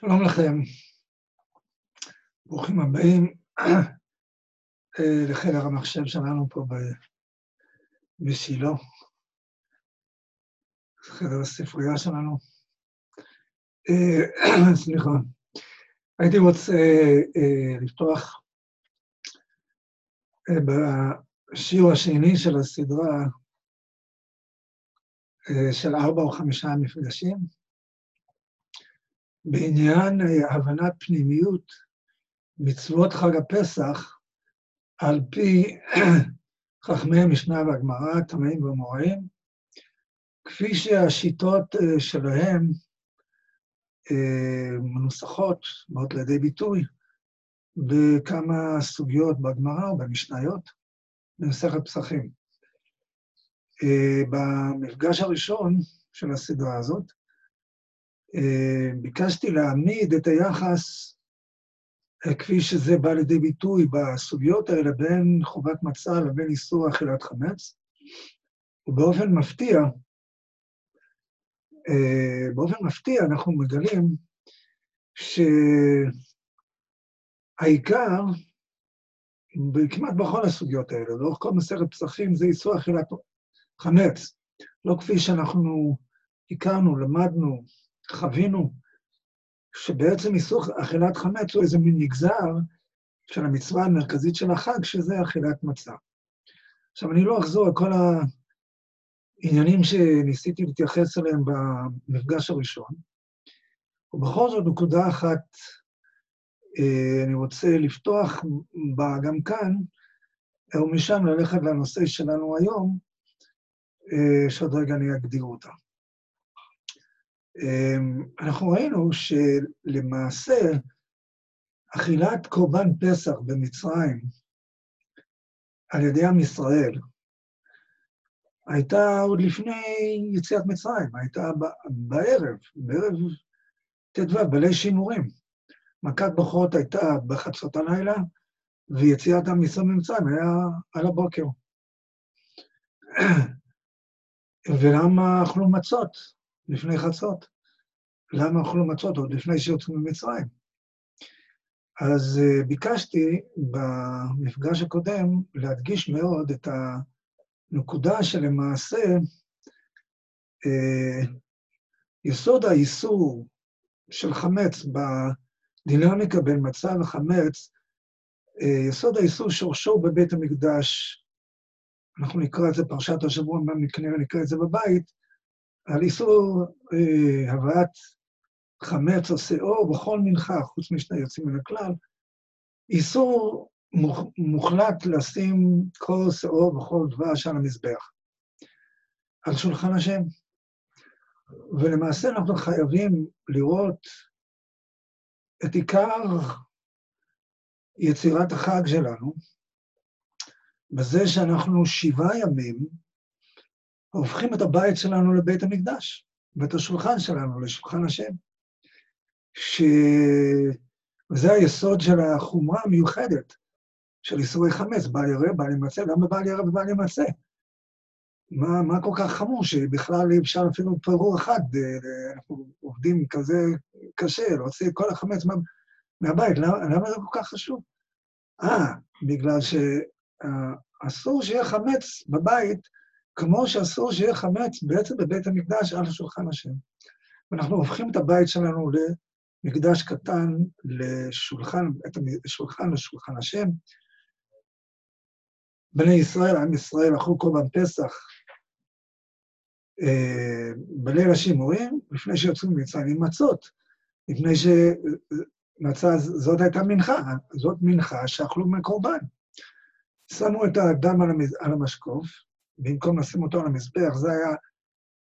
שלום לכם, ברוכים הבאים לחדר המחשב שלנו פה בשילה, חדר הספרייה שלנו. סליחה. הייתי רוצה לפתוח בשיעור השני של הסדרה של ארבע או חמישה מפגשים, בעניין הבנת פנימיות מצוות חג הפסח על פי חכמי המשנה והגמרא, טמאים ומוראים, כפי שהשיטות שלהם מנוסחות, באות לידי ביטוי, בכמה סוגיות בגמרא ובמשניות, במסכת פסחים. במפגש הראשון של הסדרה הזאת, ביקשתי להעמיד את היחס, כפי שזה בא לידי ביטוי בסוגיות האלה, בין חובת מצה לבין איסור אכילת חמץ, ובאופן מפתיע, באופן מפתיע אנחנו מגלים שהעיקר, כמעט בכל הסוגיות האלה, לאורך כל מסכת פסחים, זה איסור אכילת חמץ. לא כפי שאנחנו הכרנו, למדנו, חווינו, שבעצם איסור אכילת חמץ הוא איזה מין נגזר של המצווה המרכזית של החג, שזה אכילת מצה. עכשיו, אני לא אחזור על כל העניינים שניסיתי להתייחס אליהם במפגש הראשון, ובכל זאת, נקודה אחת אני רוצה לפתוח בה גם כאן, ומשם ללכת לנושא שלנו היום, שעוד רגע אני אגדיר אותה. אנחנו ראינו שלמעשה אכילת קורבן פסח במצרים על ידי עם ישראל הייתה עוד לפני יציאת מצרים, הייתה בערב, בערב ט"ו, בליל שימורים. מכת בכורות הייתה בחצות הלילה, ויציאת עם ישראל ממצרים היה על הבוקר. ולמה אכלו מצות לפני חצות? למה אכלו מצות עוד לפני שיוצאים ממצרים? אז uh, ביקשתי במפגש הקודם להדגיש מאוד את הנקודה שלמעשה uh, יסוד האיסור של חמץ בדינמיקה בין מצה וחמץ, uh, יסוד האיסור שורשו בבית המקדש אנחנו נקרא את זה פרשת השבוע, כנראה נקרא את זה בבית, על איסור אה, הבאת חמץ או שאור בכל מנחה, חוץ משני יוצאים מן הכלל, איסור מוחלט לשים כל שאור וכל דבש על המזבח, על שולחן השם. ולמעשה אנחנו חייבים לראות את עיקר יצירת החג שלנו, בזה שאנחנו שבעה ימים הופכים את הבית שלנו לבית המקדש, ואת השולחן שלנו לשולחן השם. ש... וזה היסוד של החומרה המיוחדת של איסורי חמץ, בל ירא, בל ימצא, למה בל ירא ובל ימצא? מה, מה כל כך חמור שבכלל אי אפשר אפילו פירור אחד, אנחנו עובדים כזה קשה, להוציא את כל החמץ מה, מהבית, למה, למה זה כל כך חשוב? אה, בגלל ש... אסור שיהיה חמץ בבית, כמו שאסור שיהיה חמץ בעצם בבית המקדש על שולחן השם. ואנחנו הופכים את הבית שלנו למקדש קטן, לשולחן, את השולחן לשולחן השם. בני ישראל, עם ישראל, אכלו קורבן פסח אה, בליל השימורים, לפני שיוצאים ממצרים עם מצות, לפני שמצה, זאת הייתה מנחה, זאת מנחה שאכלו מקורבן. שמו את המז... על המשקוף, במקום לשים אותו על המזבח, זה היה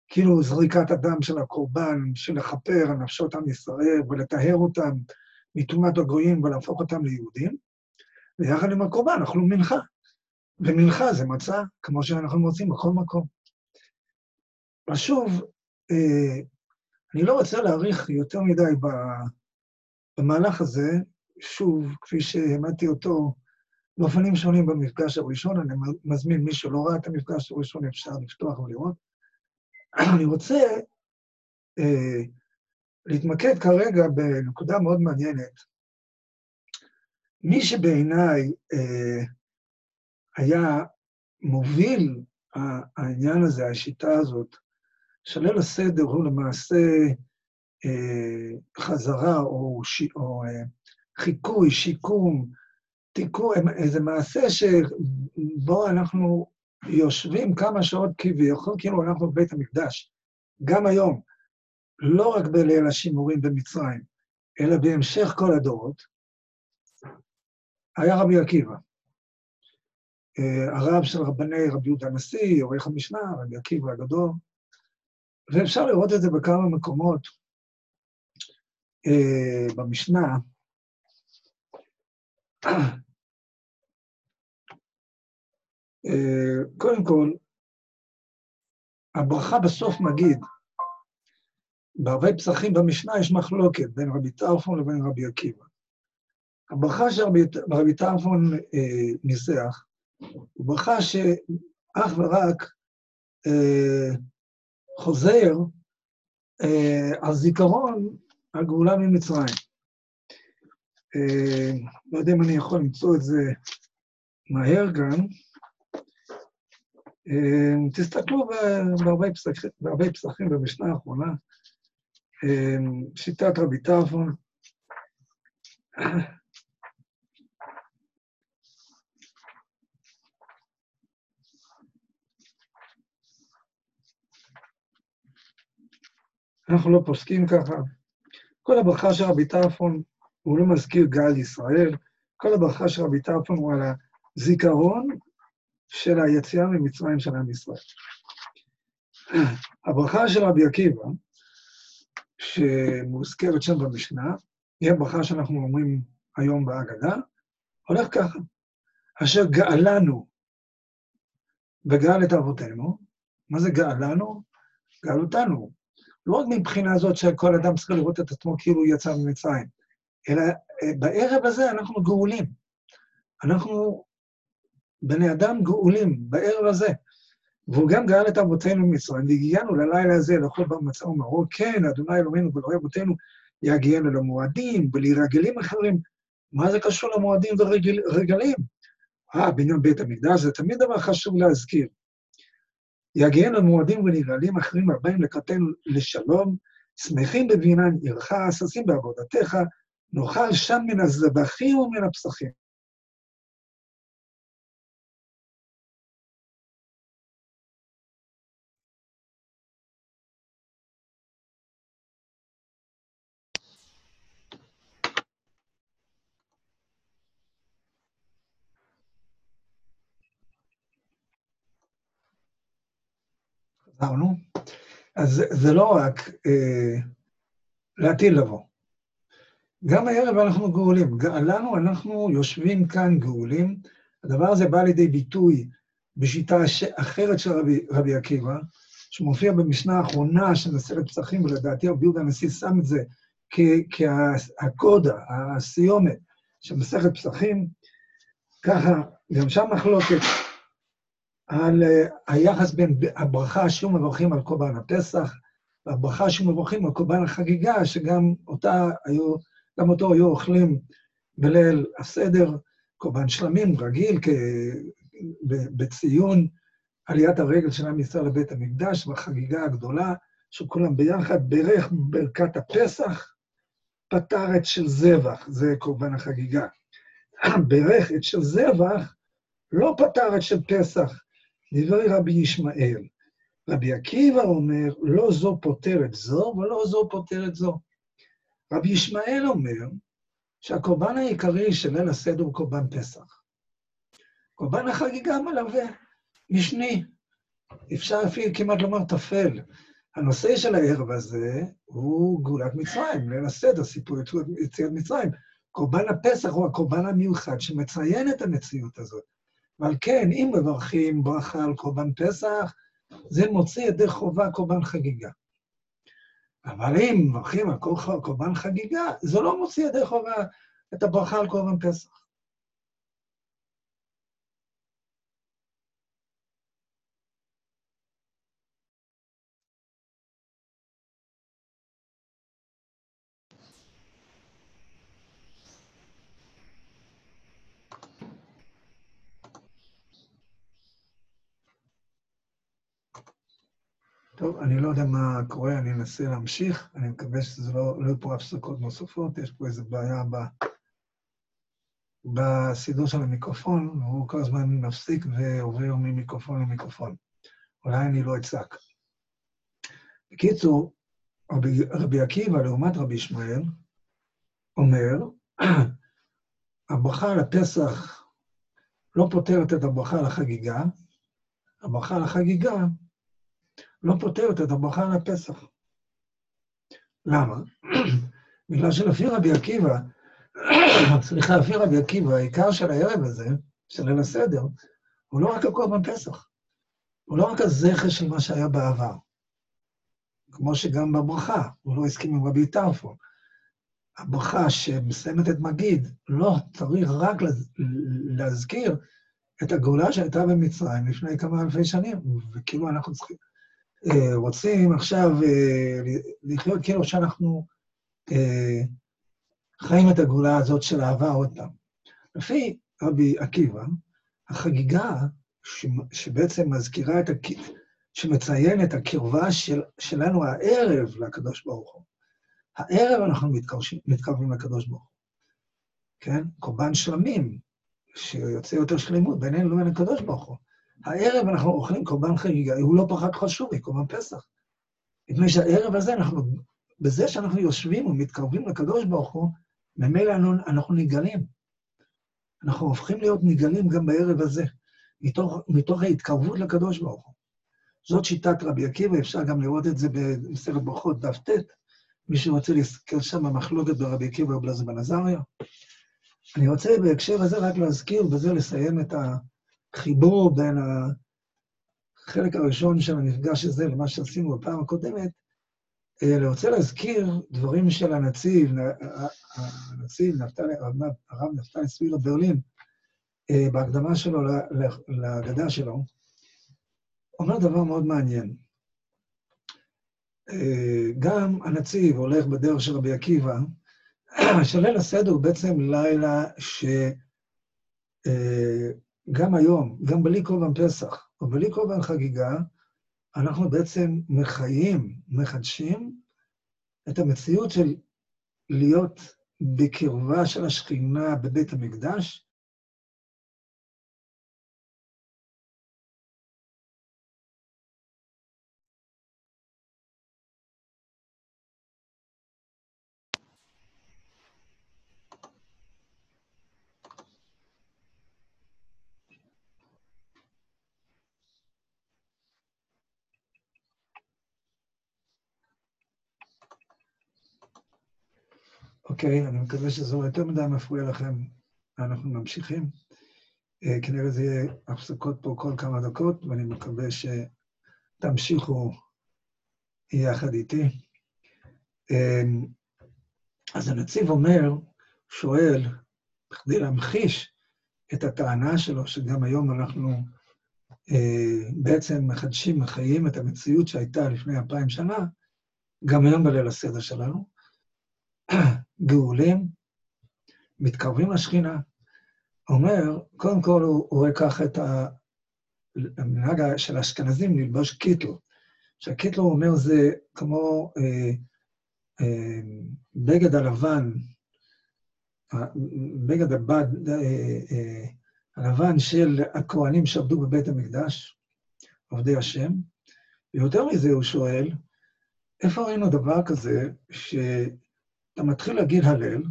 כאילו זריקת הדם של הקורבן, של לכפר על נפשות עם ישראל ולטהר אותם מטומאת הגויים ולהפוך אותם ליהודים, ויחד עם הקורבן אכלו מנחה. ומנחה זה מצה, כמו שאנחנו מוצאים בכל מקום. ושוב, אה, אני לא רוצה להאריך יותר מדי במהלך הזה, שוב, כפי שהעמדתי אותו באופנים שונים במפגש הראשון, אני מזמין מי שלא ראה את המפגש הראשון, אפשר לפתוח ולראות. אני רוצה אה, להתמקד כרגע בנקודה מאוד מעניינת. מי שבעיניי אה, היה מוביל העניין הזה, השיטה הזאת, של ליל הסדר הוא למעשה אה, חזרה או. או אה, חיקוי, שיקום, תיקון, איזה מעשה שבו אנחנו יושבים כמה שעות כביכול, כאילו אנחנו בבית המקדש, גם היום, לא רק בליל השימורים במצרים, אלא בהמשך כל הדורות, היה רבי עקיבא. אה, הרב של רבני רבי יהודה הנשיא, עורך המשנה, רבי עקיבא הגדול, ואפשר לראות את זה בכמה מקומות אה, במשנה. קודם כל, הברכה בסוף מגיד, בהרבה פסחים במשנה יש מחלוקת בין רבי טרפון לבין רבי עקיבא. הברכה שרבי טרפון אה, ניסח, הוא ברכה שאך ורק אה, חוזר אה, על זיכרון הגאולה ממצרים. אה, לא יודע אם אני יכול למצוא את זה מהר גם. אה, תסתכלו בהרבה פסחים, במשנה האחרונה, אה, שיטת רבי טרפון. אנחנו לא פוסקים ככה. כל הברכה של רבי טרפון, הוא לא מזכיר גל ישראל, כל הברכה של רבי טרפון הוא על הזיכרון של היציאה ממצרים של עם ישראל. הברכה של רבי עקיבא, שמוזכרת שם במשנה, היא הברכה שאנחנו אומרים היום בהגדה, הולך ככה, אשר גאלנו וגאל את אבותינו, מה זה גאלנו? גאל אותנו. לא רק מבחינה זאת שכל אדם צריך לראות את עצמו כאילו הוא יצא ממצרים, אלא אה, בערב הזה אנחנו גאולים. אנחנו בני אדם גאולים בערב הזה. והוא גם גאל את אבותינו ממצרים, והגיענו ללילה הזה לאכול במצע ומרור, כן, אדוני אלוהינו ואלוהי אבותינו, יגיענו למועדים ולרגלים אחרים. מה זה קשור למועדים ורגלים? אה, בעניין בית המקדש זה תמיד דבר חשוב להזכיר. יגיענו למועדים ונרעלים אחרים הבאים לקראתנו לשלום, שמחים בבינן עירך, ששים בעבודתך, נאכל שם מן הזבחים ומן הפסחים. חזרנו. אז זה לא רק אה, לעתיד לבוא. גם הערב אנחנו גאולים. לנו, אנחנו יושבים כאן גאולים. הדבר הזה בא לידי ביטוי בשיטה אחרת של רבי, רבי עקיבא, שמופיע במשנה האחרונה של מסכת פסחים, ולדעתי רבי יהודה הנשיא שם את זה כהקודה, הסיומת של מסכת פסחים. ככה, גם שם מחלוקת. על אה, היחס בין הברכה שום מברכים על קורבן הפסח, והברכה שום מברכים על קורבן החגיגה, שגם אותה היו, גם אותו היו אוכלים בליל הסדר, קורבן שלמים רגיל, כ... בציון עליית הרגל של עם ישראל לבית המקדש, בחגיגה הגדולה, שכולם ביחד ברך ברכת הפסח, פטר את של זבח, זה קורבן החגיגה. ברך את של זבח, לא פטר את של פסח, דברי רבי ישמעאל. רבי עקיבא אומר, לא זו פותרת זו ולא זו פותרת זו. רבי ישמעאל אומר שהקורבן העיקרי של ליל הסדר הוא קורבן פסח. קורבן החגיגה מלווה, משני. אפשר אפילו כמעט לומר טפל. הנושא של הערב הזה הוא גאולת מצרים, ליל הסדר, סיפור יציאת מצרים. קורבן הפסח הוא הקורבן המיוחד שמציין את המציאות הזאת. ועל כן, אם מברכים ברכה על קורבן פסח, זה מוציא ידי חובה קורבן חגיגה. אבל אם מברכים על קורבן חגיגה, זה לא מוציא ידי חובה את הברכה על קורבן פסח. טוב, אני לא יודע מה קורה, אני אנסה להמשיך, אני מקווה שזה לא, לא יהיו פה הפסקות נוספות, יש פה איזו בעיה ב, בסידור של המיקרופון, הוא כל הזמן מפסיק ועובר ממיקרופון למיקרופון. אולי אני לא אצעק. בקיצור, רבי, רבי עקיבא, לעומת רבי ישמעאל, אומר, הברכה על הפסח לא פותרת את הברכה על החגיגה, הברכה על החגיגה לא פותרת את הברכה על הפסח. למה? בגלל שלפי רבי עקיבא, סליחה, לפי רבי עקיבא, העיקר של הערב הזה, של ליל הסדר, הוא לא רק הקורבן פסח, הוא לא רק הזכר של מה שהיה בעבר. כמו שגם בברכה, הוא לא הסכים עם רבי טרפו. הברכה שמסיימת את מגיד, לא צריך רק להזכיר את הגאולה שהייתה במצרים לפני כמה אלפי שנים, וכאילו אנחנו צריכים, רוצים עכשיו אה, לחיות כאילו שאנחנו אה, חיים את הגאולה הזאת של אהבה עוד פעם. לפי רבי עקיבא, החגיגה שבעצם מזכירה את, שמציין את הקרבה של, שלנו הערב לקדוש ברוך הוא. הערב אנחנו מתקרבים לקדוש ברוך הוא, כן? קורבן שלמים, שיוצא יותר שלמות בינינו לבין הקדוש ברוך הוא. הערב אנחנו אוכלים קורבן חגיגה, הוא לא פחות חשוב מקורבן פסח. מפני שהערב הזה, אנחנו, בזה שאנחנו יושבים ומתקרבים לקדוש ברוך הוא, ממילא אנחנו נגלים. אנחנו הופכים להיות נגלים גם בערב הזה, מתוך, מתוך ההתקרבות לקדוש ברוך הוא. זאת שיטת רבי עקיבא, אפשר גם לראות את זה בסרט ברכות דף ט', מי שרוצה להסתכל שם במחלוקת ברבי עקיבא ובלזר בן עזריה. אני רוצה בהקשר הזה רק להזכיר, בזה לסיים את החיבור בין החלק הראשון של המפגש הזה למה שעשינו בפעם הקודמת. אה, אני רוצה להזכיר דברים של הנציב, הנציב נפתלי, הרב נפתלי סבילה ברלין, אה, בהקדמה שלו להגדה שלו, אומר דבר מאוד מעניין. אה, גם הנציב הולך בדרך של רבי עקיבא, שליל הסדר הוא בעצם לילה שגם אה, היום, גם בלי קורבן פסח, או בלי קורבן חגיגה, אנחנו בעצם מחיים, מחדשים את המציאות של להיות בקרבה של השכינה בבית המקדש, אוקיי, אני מקווה שזה לא יותר מדי מפריע לכם. אנחנו ממשיכים. אה, כנראה זה יהיה הפסקות פה כל כמה דקות, ואני מקווה שתמשיכו יחד איתי. אה, אז הנציב אומר, שואל, בכדי להמחיש את הטענה שלו, שגם היום אנחנו אה, בעצם מחדשים, מחיים את המציאות שהייתה לפני אלפיים שנה, גם היום בליל הסדר שלנו, גאולים, מתקרבים לשכינה. אומר, קודם כל הוא רואה כך את המנהג של האשכנזים ללבוש קיטל. שהקיטל, הוא אומר, זה כמו אה, אה, בגד הלבן, בגד הבד, אה, אה, הלבן של הכוהנים שעבדו בבית המקדש, עובדי השם. ויותר מזה הוא שואל, איפה ראינו דבר כזה, ש... אתה מתחיל להגיד הלל,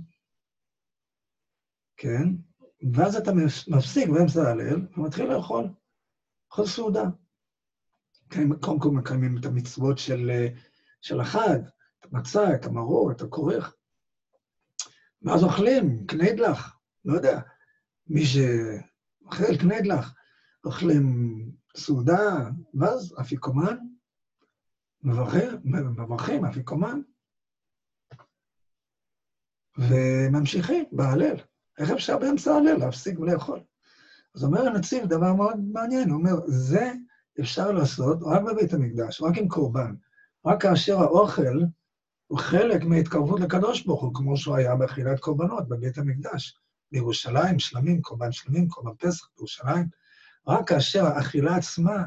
כן? ואז אתה מפסיק באמצע ההלל ומתחיל לאכול, לאכול סעודה. כן, קודם כל מקיימים את המצוות של, של החג, את המצה, את המרור, את הכורך. ואז אוכלים קניידלח, לא יודע, מי שאוכל קניידלח, אוכלים סעודה, ואז אפיקומן, מברכים אפיקומן, וממשיכים בהלל. איך אפשר באמצע ההלל להפסיק ולאכול? אז אומר הנציב דבר מאוד מעניין, הוא אומר, זה אפשר לעשות רק בבית המקדש, רק עם קורבן, רק כאשר האוכל הוא חלק מהתקרבות לקדוש ברוך הוא, כמו שהוא היה באכילת קורבנות בבית המקדש. בירושלים, שלמים, קורבן שלמים, קורבן פסח בירושלים. רק כאשר האכילה עצמה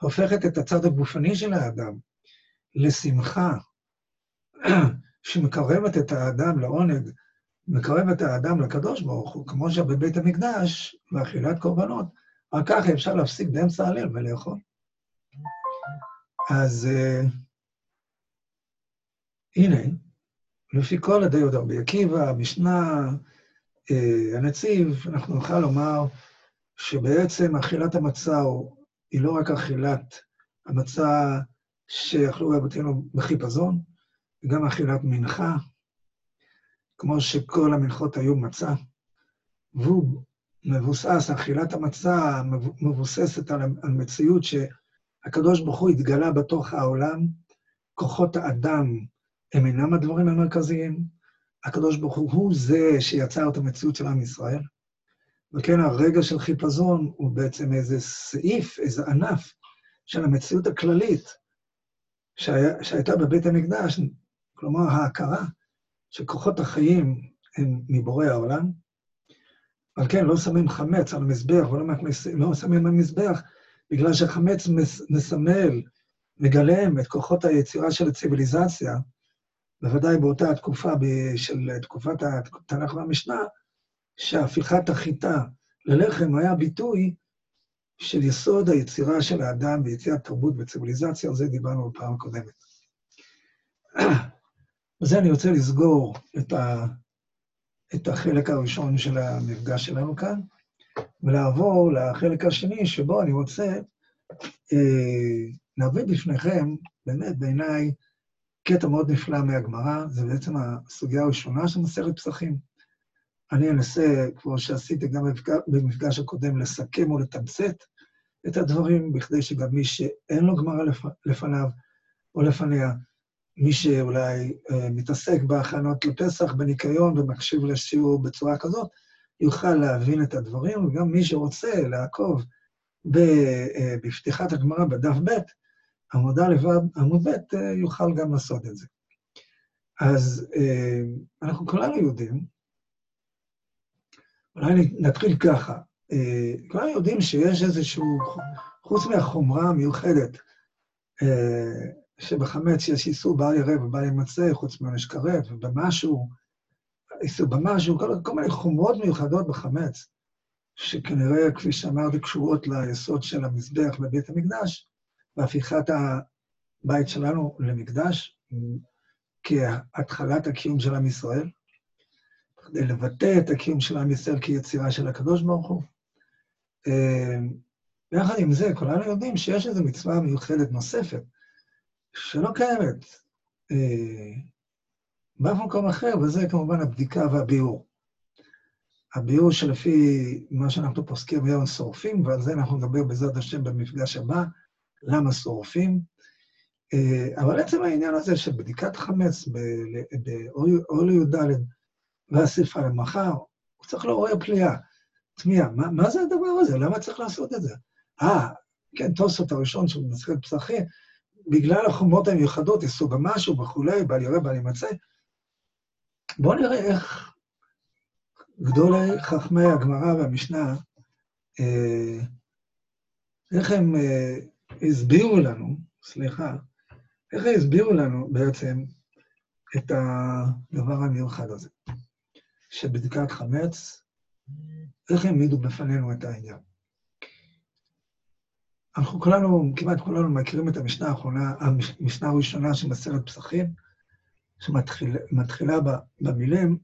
הופכת את הצד הגופני של האדם לשמחה שמקרבת את האדם לעונג, מקרבת את האדם לקדוש ברוך הוא, כמו שבבית המקדש, באכילת קורבנות, רק ככה אפשר להפסיק באמצע הליל ולאכול. אז uh, הנה, לפי כל הדעות רבי עקיבא, המשנה, uh, הנציב, אנחנו נוכל לומר שבעצם אכילת המצה היא לא רק אכילת המצה שאכלו רבותינו בחיפזון, גם אכילת מנחה, כמו שכל המנחות היו מצה, והוא מבוסס, אכילת המצה מבוססת על, על מציאות שהקדוש ברוך הוא התגלה בתוך העולם, כוחות האדם הם אינם הדברים המרכזיים, הקדוש ברוך הוא זה שיצר את המציאות של עם ישראל, וכן הרגע של חיפזון הוא בעצם איזה סעיף, איזה ענף של המציאות הכללית שהיה, שהייתה בבית המקדש, כלומר ההכרה שכוחות החיים הם מבורא העולם, על כן לא שמים חמץ על המזבח, ולא לא שמים על המזבח, בגלל שחמץ מסמל, מגלם את כוחות היצירה של הציוויליזציה, בוודאי באותה תקופה של תקופת התנ"ך והמשנה, שהפיכת החיטה ללחם היה ביטוי של יסוד היצירה של האדם ויצירת תרבות וציוויליזציה, על זה דיברנו בפעם הקודמת. בזה אני רוצה לסגור את, ה, את החלק הראשון של המפגש שלנו כאן, ולעבור לחלק השני, שבו אני רוצה אה, להביא בפניכם, באמת בעיניי, קטע מאוד נפלא מהגמרא, זה בעצם הסוגיה הראשונה של מסכת פסחים. אני אנסה, כמו שעשיתי גם במפגש הקודם, לסכם או לתמצת את הדברים, בכדי שגם מי שאין לו גמרא לפ... לפניו או לפניה, מי שאולי אה, מתעסק בהכנות לפסח, בניקיון ומקשיב לשיעור בצורה כזאת, יוכל להבין את הדברים, וגם מי שרוצה לעקוב אה, בפתיחת הגמרא בדף ב', עמוד א' ועמוד ב', אה, יוכל גם לעשות את זה. אז אנחנו כולנו יודעים, אולי נתחיל ככה, כולנו יודעים שיש איזשהו, חוץ מהחומרה המיוחדת, שבחמץ יש איסור בל ירא ובל ימצא, חוץ מעונש כרת, ובמשהו, איסור במשהו, כל, כל מיני חומרות מיוחדות בחמץ, שכנראה, כפי שאמרתי, קשורות ליסוד של המזבח בבית המקדש, והפיכת הבית שלנו למקדש, כהתחלת הקיום של עם ישראל, כדי לבטא את הקיום של עם ישראל כיצירה של הקדוש ברוך הוא. ויחד עם זה, כולנו יודעים שיש איזו מצווה מיוחדת נוספת, שלא קיימת אה, באף מקום אחר, וזה כמובן הבדיקה והביאור. הביאור שלפי מה שאנחנו פוסקים היום שורפים, ועל זה אנחנו נדבר בעזרת השם במפגש הבא, למה שורפים. אה, אבל עצם העניין הזה של בדיקת חמץ באור י"ד והסיפה למחר, הוא צריך לעורר פליאה, תמיהה. מה, מה זה הדבר הזה? למה צריך לעשות את זה? אה, כן, תוספות הראשון של מסכת פסחים, בגלל החומות המיוחדות, יסוד במשהו וכולי, בל יראה בל ימצא. בואו נראה איך גדולי חכמי הגמרא והמשנה, אה, איך הם אה, הסבירו לנו, סליחה, איך הם הסבירו לנו בעצם את הדבר המיוחד הזה, שבדיקת חמץ, איך העמידו בפנינו את העניין. אנחנו כולנו, כמעט כולנו מכירים את המשנה האחרונה, המשנה הראשונה של מסרת פסחים, שמתחילה במילים,